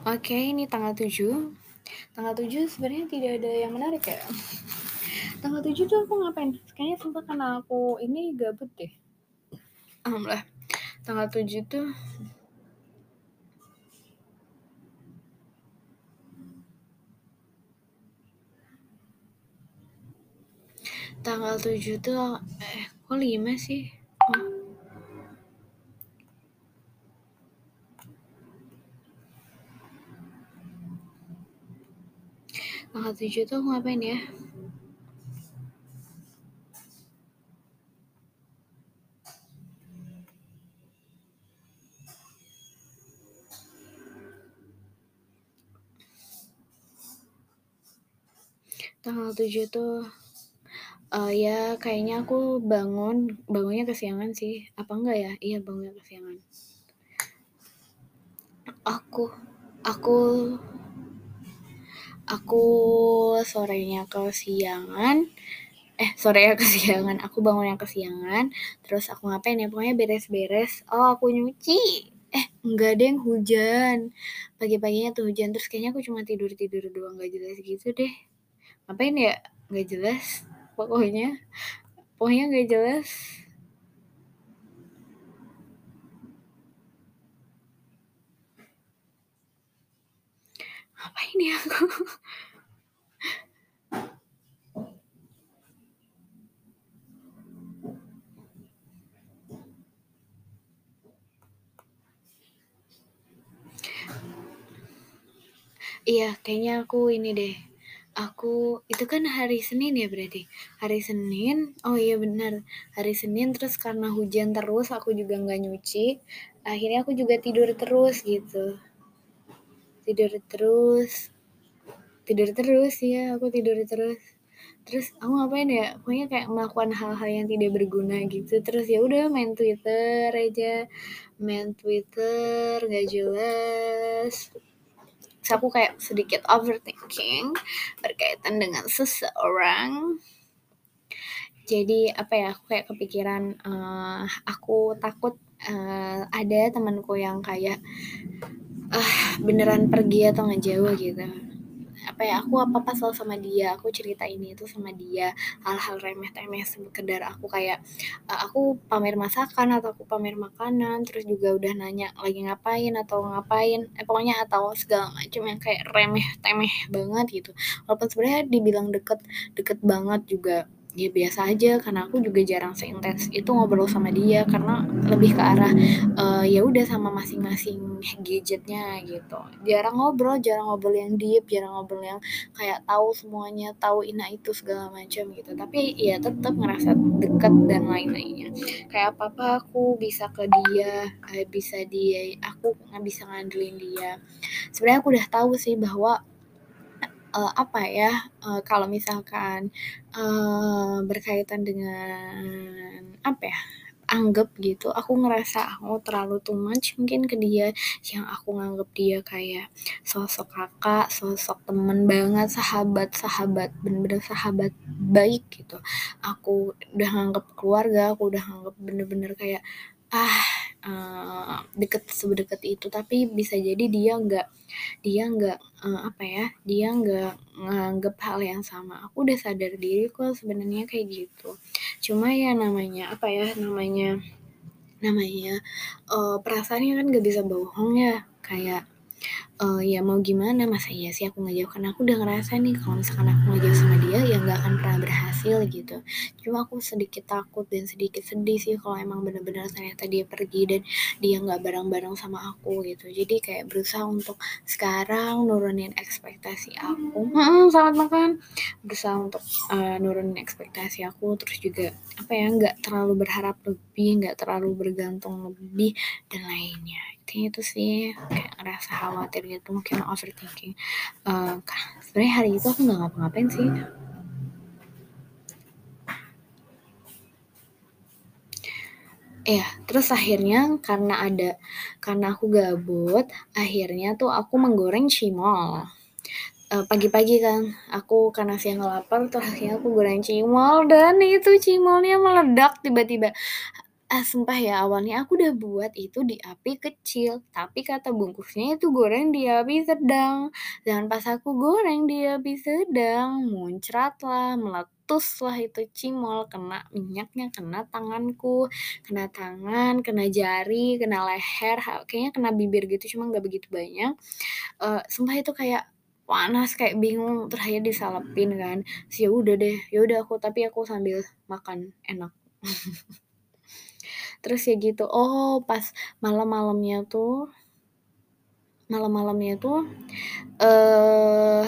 Oke, ini tanggal 7. Tanggal 7 sebenarnya tidak ada yang menarik ya. Tanggal 7 tuh aku ngapain? Kayaknya sumpah karena aku ini gabut deh. Alhamdulillah. Tanggal 7 tuh tanggal 7 tuh eh kok 5 sih? Oh. Tanggal 7 tuh aku ngapain ya? Tanggal 7 tuh uh, ya kayaknya aku bangun bangunnya kesiangan sih. Apa enggak ya? Iya bangunnya kesiangan. Aku aku aku sorenya kesiangan. Eh sorenya kesiangan. Aku bangun yang kesiangan. Terus aku ngapain ya? Pokoknya beres-beres. Oh aku nyuci. Eh enggak deh hujan. Pagi-paginya tuh hujan. Terus kayaknya aku cuma tidur-tidur doang. Gak jelas gitu deh. Ngapain ya? Nggak jelas pokoknya. Pokoknya nggak jelas ya aku. Iya, kayaknya aku ini deh. Aku itu kan hari Senin ya berarti? Hari Senin? Oh iya benar. Hari Senin terus karena hujan terus aku juga nggak nyuci. Akhirnya aku juga tidur terus gitu tidur terus. Tidur terus ya aku tidur terus. Terus aku ngapain ya? Pokoknya kayak melakukan hal-hal yang tidak berguna gitu. Terus ya udah main Twitter aja. Main Twitter gak jelas. Terus aku kayak sedikit overthinking berkaitan dengan seseorang. Jadi apa ya aku kayak kepikiran uh, aku takut uh, ada temanku yang kayak uh, beneran pergi atau ngejauh gitu. Apa ya aku apa apa selalu sama dia aku cerita ini itu sama dia hal-hal remeh temeh sekedar aku kayak uh, aku pamer masakan atau aku pamer makanan terus juga udah nanya lagi ngapain atau ngapain eh pokoknya atau segala macam yang kayak remeh temeh banget gitu. Walaupun sebenarnya dibilang deket deket banget juga ya biasa aja karena aku juga jarang seintens itu ngobrol sama dia karena lebih ke arah uh, ya udah sama masing-masing gadgetnya gitu. Jarang ngobrol jarang ngobrol yang deep jarang ngobrol yang kayak tahu semuanya tahu ina itu segala macam gitu. Tapi ya tetap ngerasa deket dan lain-lainnya. Kayak apa apa aku bisa ke dia uh, bisa dia aku nggak bisa ngandelin dia. Sebenarnya aku udah tahu sih bahwa uh, apa ya uh, kalau misalkan uh, berkaitan dengan apa ya anggap gitu aku ngerasa aku terlalu too much mungkin ke dia yang aku nganggap dia kayak sosok kakak sosok temen banget sahabat sahabat bener-bener sahabat baik gitu. Aku udah nganggap keluarga aku udah nganggap bener-bener kayak ah uh, deket sedekat itu tapi bisa jadi dia nggak dia nggak uh, apa ya dia nggak nganggep hal yang sama. Aku udah sadar diri kok sebenarnya kayak gitu. Cuma ya namanya apa ya namanya namanya uh, perasaannya kan gak bisa bohong ya. Kayak uh, ya mau gimana? Masa iya sih aku ngejauh karena aku udah ngerasa nih kalau misalkan aku ngejauh sama dia ya nggak akan pernah berhasil gitu. Cuma aku sedikit takut dan sedikit sedih sih kalau emang bener-bener ternyata dia pergi dan dia nggak bareng-bareng sama aku gitu. Jadi kayak berusaha untuk sekarang nurunin ekspektasi aku. Hmm, selamat makan. Berusaha untuk uh, nurunin ekspektasi aku terus juga apa ya nggak terlalu berharap lebih nggak terlalu bergantung lebih dan lainnya. Intinya itu sih kayak ngerasa khawatir gitu mungkin overthinking. Uh, sebenarnya hari itu aku nggak ngapa-ngapain sih. Iya, terus akhirnya karena ada karena aku gabut, akhirnya tuh aku menggoreng cimol. Uh, pagi-pagi kan, aku karena siang lapar, terus aku goreng cimol dan itu cimolnya meledak tiba-tiba Ah, sumpah ya awalnya aku udah buat itu di api kecil, tapi kata bungkusnya itu goreng di api sedang. Dan pas aku goreng di api sedang, muncratlah, meletuslah itu cimol, kena minyaknya, kena tanganku, kena tangan, kena jari, kena leher, kayaknya kena bibir gitu, cuma nggak begitu banyak. Eee, sumpah itu kayak panas, kayak bingung, terus akhirnya disalepin kan. Terus ya udah deh, ya udah aku tapi aku sambil makan, enak. Terus ya gitu, oh pas malam-malamnya tuh malam-malamnya tuh, eee,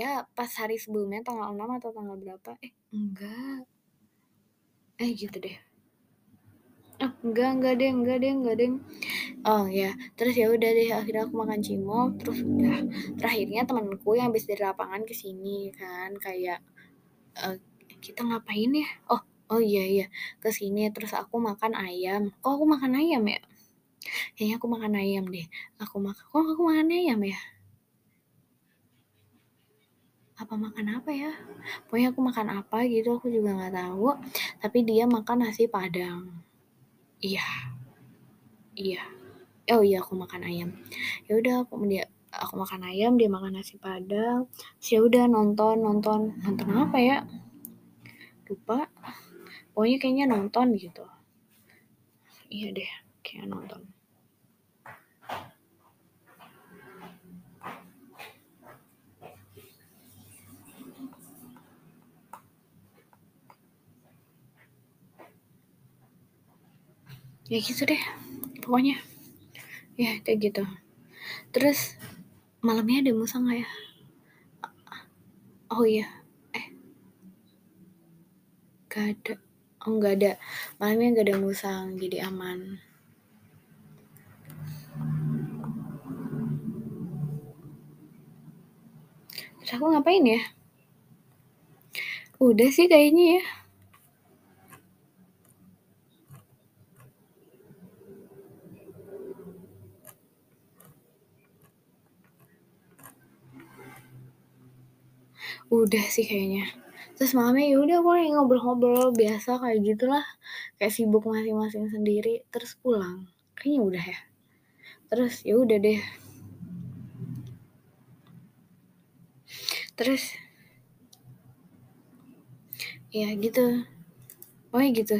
ya pas hari sebelumnya tanggal 6 atau tanggal berapa, eh enggak. Eh gitu deh. Oh, enggak enggak deng enggak deng enggak deng. Oh ya, terus ya udah deh akhirnya aku makan cimol, terus udah. Terus akhirnya temenku yang habis dari lapangan ke sini kan, kayak, eee, "Kita ngapain ya?" Oh oh iya iya, ke sini terus aku makan ayam. Kok aku makan ayam ya? Kayaknya aku makan ayam deh. Aku mak kok aku makan ayam ya? Apa makan apa ya? Pokoknya aku makan apa gitu aku juga nggak tahu, tapi dia makan nasi Padang. Iya. Iya. Oh iya aku makan ayam. Ya udah aku dia aku makan ayam, dia makan nasi Padang, terus ya udah nonton nonton. Nonton apa ya? Lupa. Pokoknya kayaknya nonton gitu. Iya deh, kayaknya nonton. Ya gitu deh, pokoknya. Ya kayak gitu. Terus malamnya ada Musa nggak ya? Oh iya, eh. Nggak ada. Oh nggak ada. Malamnya nggak ada musang, jadi aman. Terus aku ngapain ya? Udah sih kayaknya ya. Udah sih kayaknya. Terus malamnya ya udah aku kayak ngobrol-ngobrol biasa kayak gitulah, kayak sibuk masing-masing sendiri, terus pulang. Kayaknya udah ya. Terus ya udah deh. Terus ya gitu. Pokoknya gitu.